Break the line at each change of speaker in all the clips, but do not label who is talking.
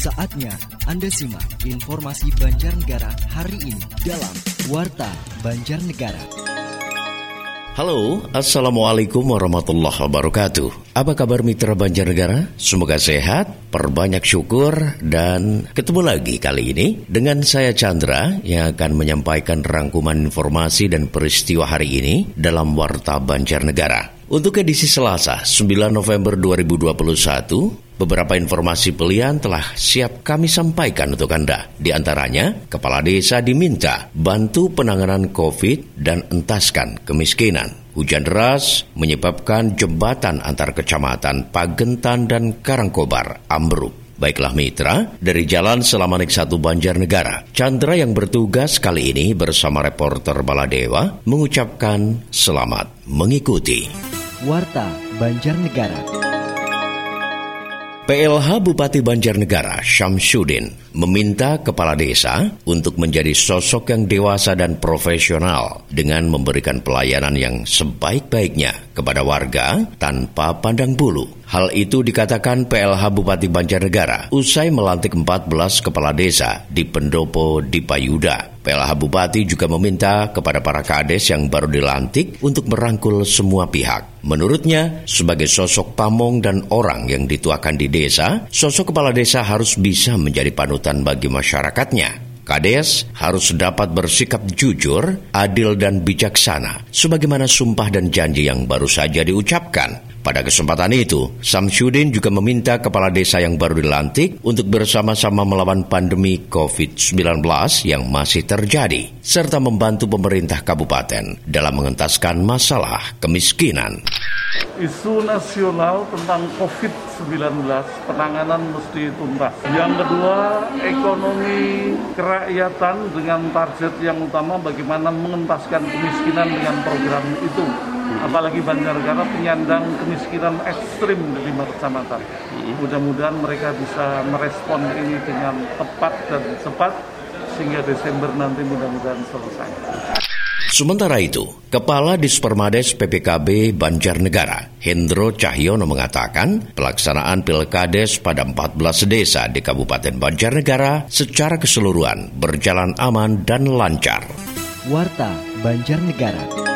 Saatnya Anda simak informasi Banjarnegara hari ini dalam Warta Banjarnegara.
Halo, Assalamualaikum warahmatullahi wabarakatuh. Apa kabar mitra Banjarnegara? Semoga sehat, perbanyak syukur, dan ketemu lagi kali ini dengan saya Chandra yang akan menyampaikan rangkuman informasi dan peristiwa hari ini dalam Warta Banjarnegara. Untuk edisi Selasa, 9 November 2021, Beberapa informasi pilihan telah siap kami sampaikan untuk Anda. Di antaranya, kepala desa diminta bantu penanganan COVID dan entaskan kemiskinan. Hujan deras menyebabkan jembatan antar kecamatan Pagentan dan Karangkobar ambruk. Baiklah mitra, dari Jalan Selamanik Satu Banjarnegara, Chandra yang bertugas kali ini bersama reporter Baladewa mengucapkan selamat mengikuti.
Warta Banjarnegara.
PLH Bupati Banjarnegara Syamsuddin meminta kepala desa untuk menjadi sosok yang dewasa dan profesional dengan memberikan pelayanan yang sebaik-baiknya kepada warga tanpa pandang bulu. Hal itu dikatakan PLH Bupati Banjarnegara usai melantik 14 kepala desa di Pendopo di Payuda. PLH Bupati juga meminta kepada para kades yang baru dilantik untuk merangkul semua pihak. Menurutnya, sebagai sosok pamong dan orang yang dituakan di desa, sosok kepala desa harus bisa menjadi panutan bagi masyarakatnya. Kades harus dapat bersikap jujur, adil, dan bijaksana, sebagaimana sumpah dan janji yang baru saja diucapkan. Pada kesempatan itu, Samsudin juga meminta kepala desa yang baru dilantik untuk bersama-sama melawan pandemi COVID-19 yang masih terjadi, serta membantu pemerintah kabupaten dalam mengentaskan masalah kemiskinan.
Isu nasional tentang COVID-19 penanganan mesti tuntas. Yang kedua, ekonomi kerakyatan dengan target yang utama bagaimana mengentaskan kemiskinan dengan program itu apalagi Banjarnegara penyandang kemiskinan ekstrim di lima kecamatan. Mudah-mudahan mereka bisa merespon ini dengan tepat dan cepat sehingga Desember nanti mudah-mudahan selesai.
Sementara itu, Kepala Dispermades PPKB Banjarnegara, Hendro Cahyono mengatakan, pelaksanaan Pilkades pada 14 desa di Kabupaten Banjarnegara secara keseluruhan berjalan aman dan lancar.
Warta Banjarnegara.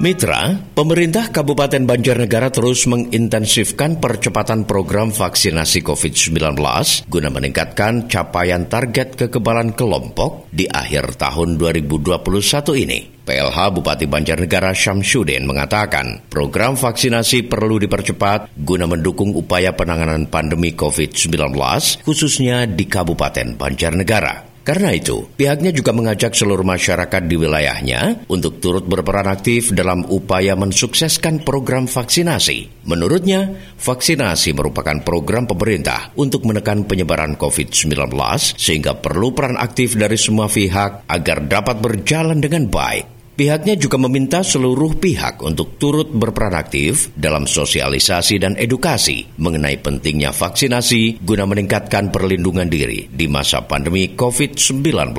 Mitra, pemerintah Kabupaten Banjarnegara terus mengintensifkan percepatan program vaksinasi COVID-19 guna meningkatkan capaian target kekebalan kelompok di akhir tahun 2021 ini. PLH Bupati Banjarnegara Syamsuddin mengatakan program vaksinasi perlu dipercepat guna mendukung upaya penanganan pandemi COVID-19 khususnya di Kabupaten Banjarnegara. Karena itu, pihaknya juga mengajak seluruh masyarakat di wilayahnya untuk turut berperan aktif dalam upaya mensukseskan program vaksinasi. Menurutnya, vaksinasi merupakan program pemerintah untuk menekan penyebaran COVID-19 sehingga perlu peran aktif dari semua pihak agar dapat berjalan dengan baik. Pihaknya juga meminta seluruh pihak untuk turut berperan aktif dalam sosialisasi dan edukasi mengenai pentingnya vaksinasi guna meningkatkan perlindungan diri di masa pandemi COVID-19.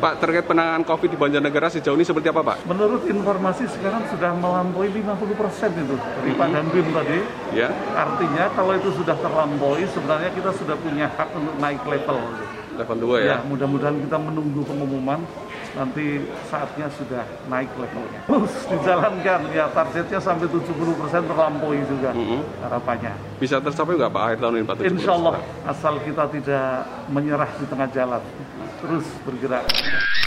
Pak, terkait penanganan COVID di Banjarnegara sejauh ini seperti apa, Pak?
Menurut informasi sekarang sudah melampaui 50 persen itu dari Pak Danbim tadi.
Ya.
Artinya kalau itu sudah terlampaui, sebenarnya kita sudah punya hak untuk naik level.
Level 2 ya?
Ya, mudah-mudahan kita menunggu pengumuman nanti saatnya sudah naik levelnya. Terus dijalankan, ya targetnya sampai 70 persen terlampaui juga
Mhm.
harapannya.
Bisa tercapai nggak Pak akhir tahun ini, Pak? 70%?
Insya Allah asal kita tidak menyerah di tengah jalan, terus bergerak.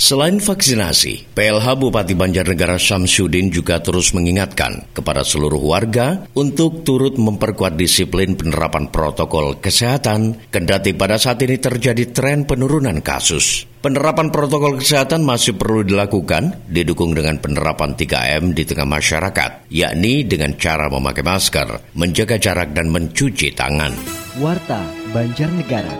Selain vaksinasi, PLH Bupati Banjarnegara Samsudin juga terus mengingatkan kepada seluruh warga untuk turut memperkuat disiplin penerapan protokol kesehatan, kendati pada saat ini terjadi tren penurunan kasus. Penerapan protokol kesehatan masih perlu dilakukan, didukung dengan penerapan 3M di tengah masyarakat, yakni dengan cara memakai masker, menjaga jarak, dan mencuci tangan.
Warta Banjarnegara.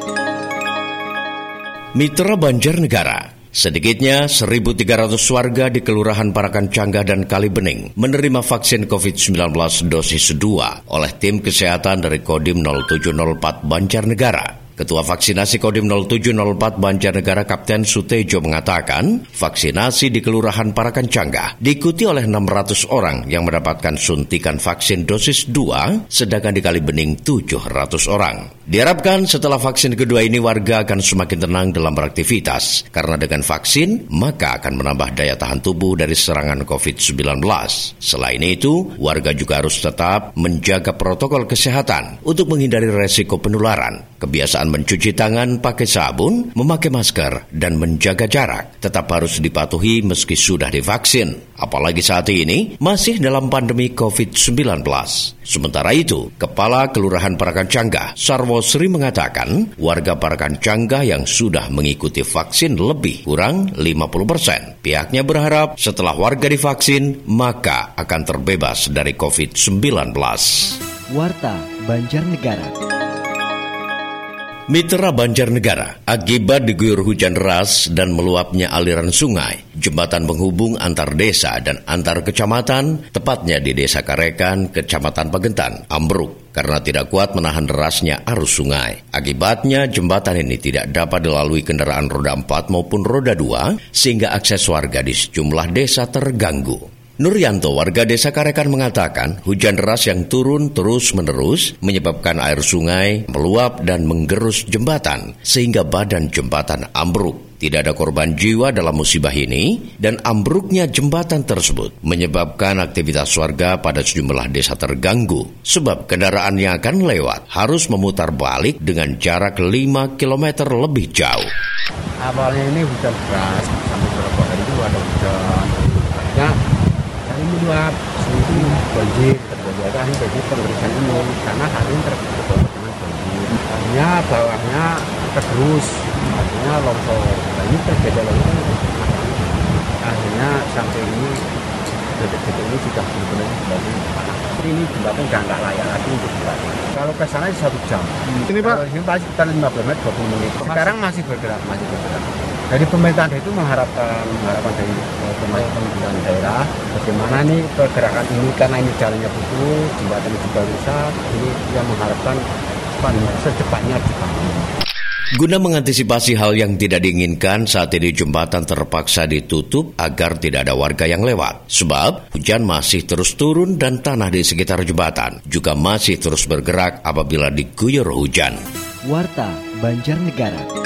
Mitra Banjarnegara, sedikitnya 1.300 warga di Kelurahan Parakan Canggah dan Kalibening menerima vaksin COVID-19 dosis 2 oleh tim kesehatan dari Kodim 0704 Banjarnegara. Ketua Vaksinasi Kodim 0704 Banjarnegara Kapten Sutejo mengatakan, vaksinasi di Kelurahan Parakan Canggah diikuti oleh 600 orang yang mendapatkan suntikan vaksin dosis 2, sedangkan di Kalibening 700 orang. Diharapkan setelah vaksin kedua ini warga akan semakin tenang dalam beraktivitas karena dengan vaksin maka akan menambah daya tahan tubuh dari serangan COVID-19. Selain itu, warga juga harus tetap menjaga protokol kesehatan untuk menghindari resiko penularan. Kebiasaan mencuci tangan pakai sabun, memakai masker, dan menjaga jarak tetap harus dipatuhi meski sudah divaksin. Apalagi saat ini masih dalam pandemi COVID-19. Sementara itu, Kepala Kelurahan Parakan Canggah, Sarwo Sri mengatakan, warga Parakan Canggah yang sudah mengikuti vaksin lebih kurang 50 persen. Pihaknya berharap setelah warga divaksin, maka akan terbebas dari COVID-19.
Warta Banjarnegara.
Mitra Banjarnegara, akibat diguyur hujan deras dan meluapnya aliran sungai, jembatan penghubung antar desa dan antar kecamatan, tepatnya di Desa Karekan, Kecamatan Pagentan, ambruk karena tidak kuat menahan derasnya arus sungai. Akibatnya jembatan ini tidak dapat dilalui kendaraan roda 4 maupun roda 2 sehingga akses warga di sejumlah desa terganggu. Nuryanto, warga desa Karekan mengatakan hujan deras yang turun terus-menerus menyebabkan air sungai meluap dan menggerus jembatan sehingga badan jembatan ambruk. Tidak ada korban jiwa dalam musibah ini dan ambruknya jembatan tersebut menyebabkan aktivitas warga pada sejumlah desa terganggu sebab kendaraan yang akan lewat harus memutar balik dengan jarak 5 km lebih jauh.
Awalnya ini hujan deras sampai beberapa hari itu ada hujan. Ini meluap itu banjir terjadi akhirnya jadi pemeriksaan umum karena hari ini terjadi dengan banjir hanya bawahnya tergerus. Artinya longsor. Nah ini terjadi lagi akhirnya sampai ini detik-detik ini sudah benar-benar kembali ini jembatan sudah nggak layak lagi untuk jembatan kalau ke sana satu jam.
Ini pak?
Kalau ini pasti sekitar 15 menit 20 menit. Sekarang masih bergerak? Masih bergerak dari pemerintah itu mengharapkan mengharapkan dari pemerintahan daerah bagaimana nih pergerakan ini karena ini jalannya putus jembatan juga rusak ini yang mengharapkan secepatnya dibangun.
Guna mengantisipasi hal yang tidak diinginkan, saat ini jembatan terpaksa ditutup agar tidak ada warga yang lewat. Sebab hujan masih terus turun dan tanah di sekitar jembatan juga masih terus bergerak apabila diguyur hujan.
Warta Banjarnegara.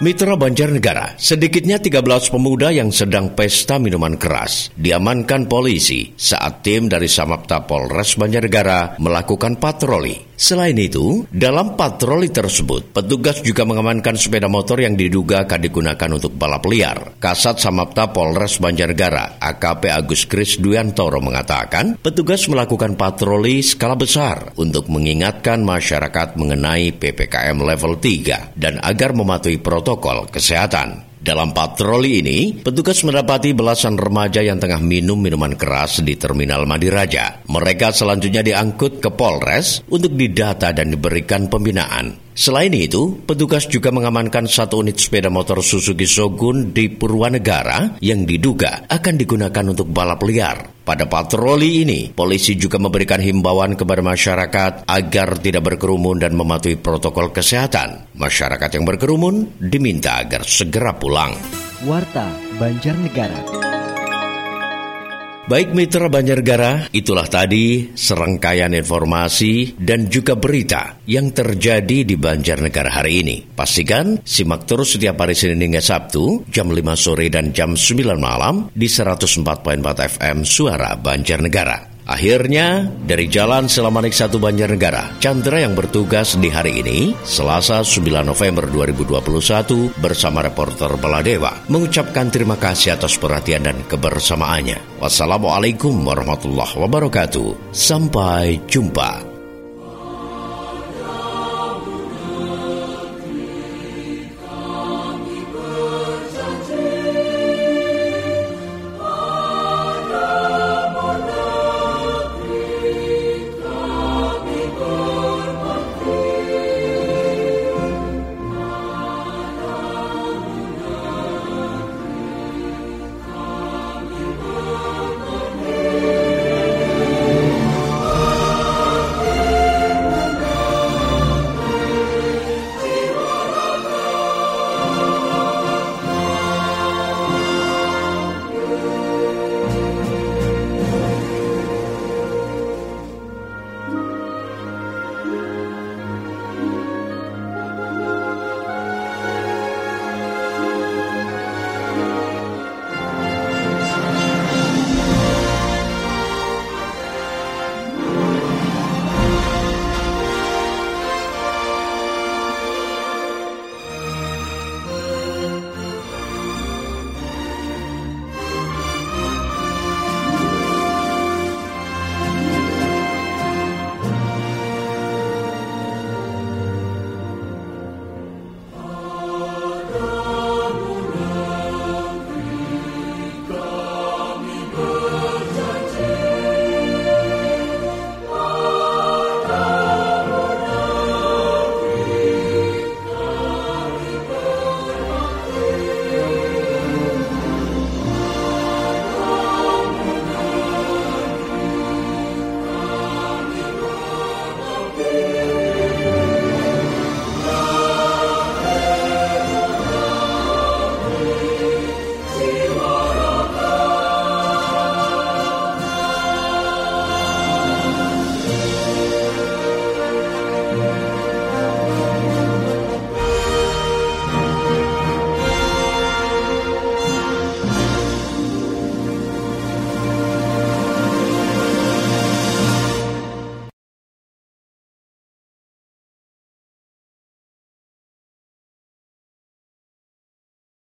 Mitra Banjarnegara, sedikitnya 13 pemuda yang sedang pesta minuman keras diamankan polisi saat tim dari Samapta Polres Banjarnegara melakukan patroli. Selain itu, dalam patroli tersebut, petugas juga mengamankan sepeda motor yang diduga akan digunakan untuk balap liar. Kasat Samapta Polres Banjarnegara, AKP Agus Kris Duyantoro mengatakan, petugas melakukan patroli skala besar untuk mengingatkan masyarakat mengenai PPKM level 3 dan agar mematuhi protokol kesehatan. Dalam patroli ini, petugas mendapati belasan remaja yang tengah minum minuman keras di Terminal Madiraja. Mereka selanjutnya diangkut ke Polres untuk didata dan diberikan pembinaan. Selain itu, petugas juga mengamankan satu unit sepeda motor Suzuki Shogun di Purwanegara yang diduga akan digunakan untuk balap liar. Pada patroli ini, polisi juga memberikan himbauan kepada masyarakat agar tidak berkerumun dan mematuhi protokol kesehatan. Masyarakat yang berkerumun diminta agar segera pulang.
Warta Banjarnegara.
Baik mitra Banjargara, itulah tadi serangkaian informasi dan juga berita yang terjadi di Banjarnegara hari ini. Pastikan simak terus setiap hari Senin hingga Sabtu jam 5 sore dan jam 9 malam di 104.4 FM Suara Banjarnegara. Akhirnya, dari Jalan Selamanik 1 Banjarnegara, Chandra yang bertugas di hari ini, Selasa 9 November 2021, bersama reporter Baladewa, mengucapkan terima kasih atas perhatian dan kebersamaannya. Wassalamualaikum warahmatullahi wabarakatuh. Sampai jumpa.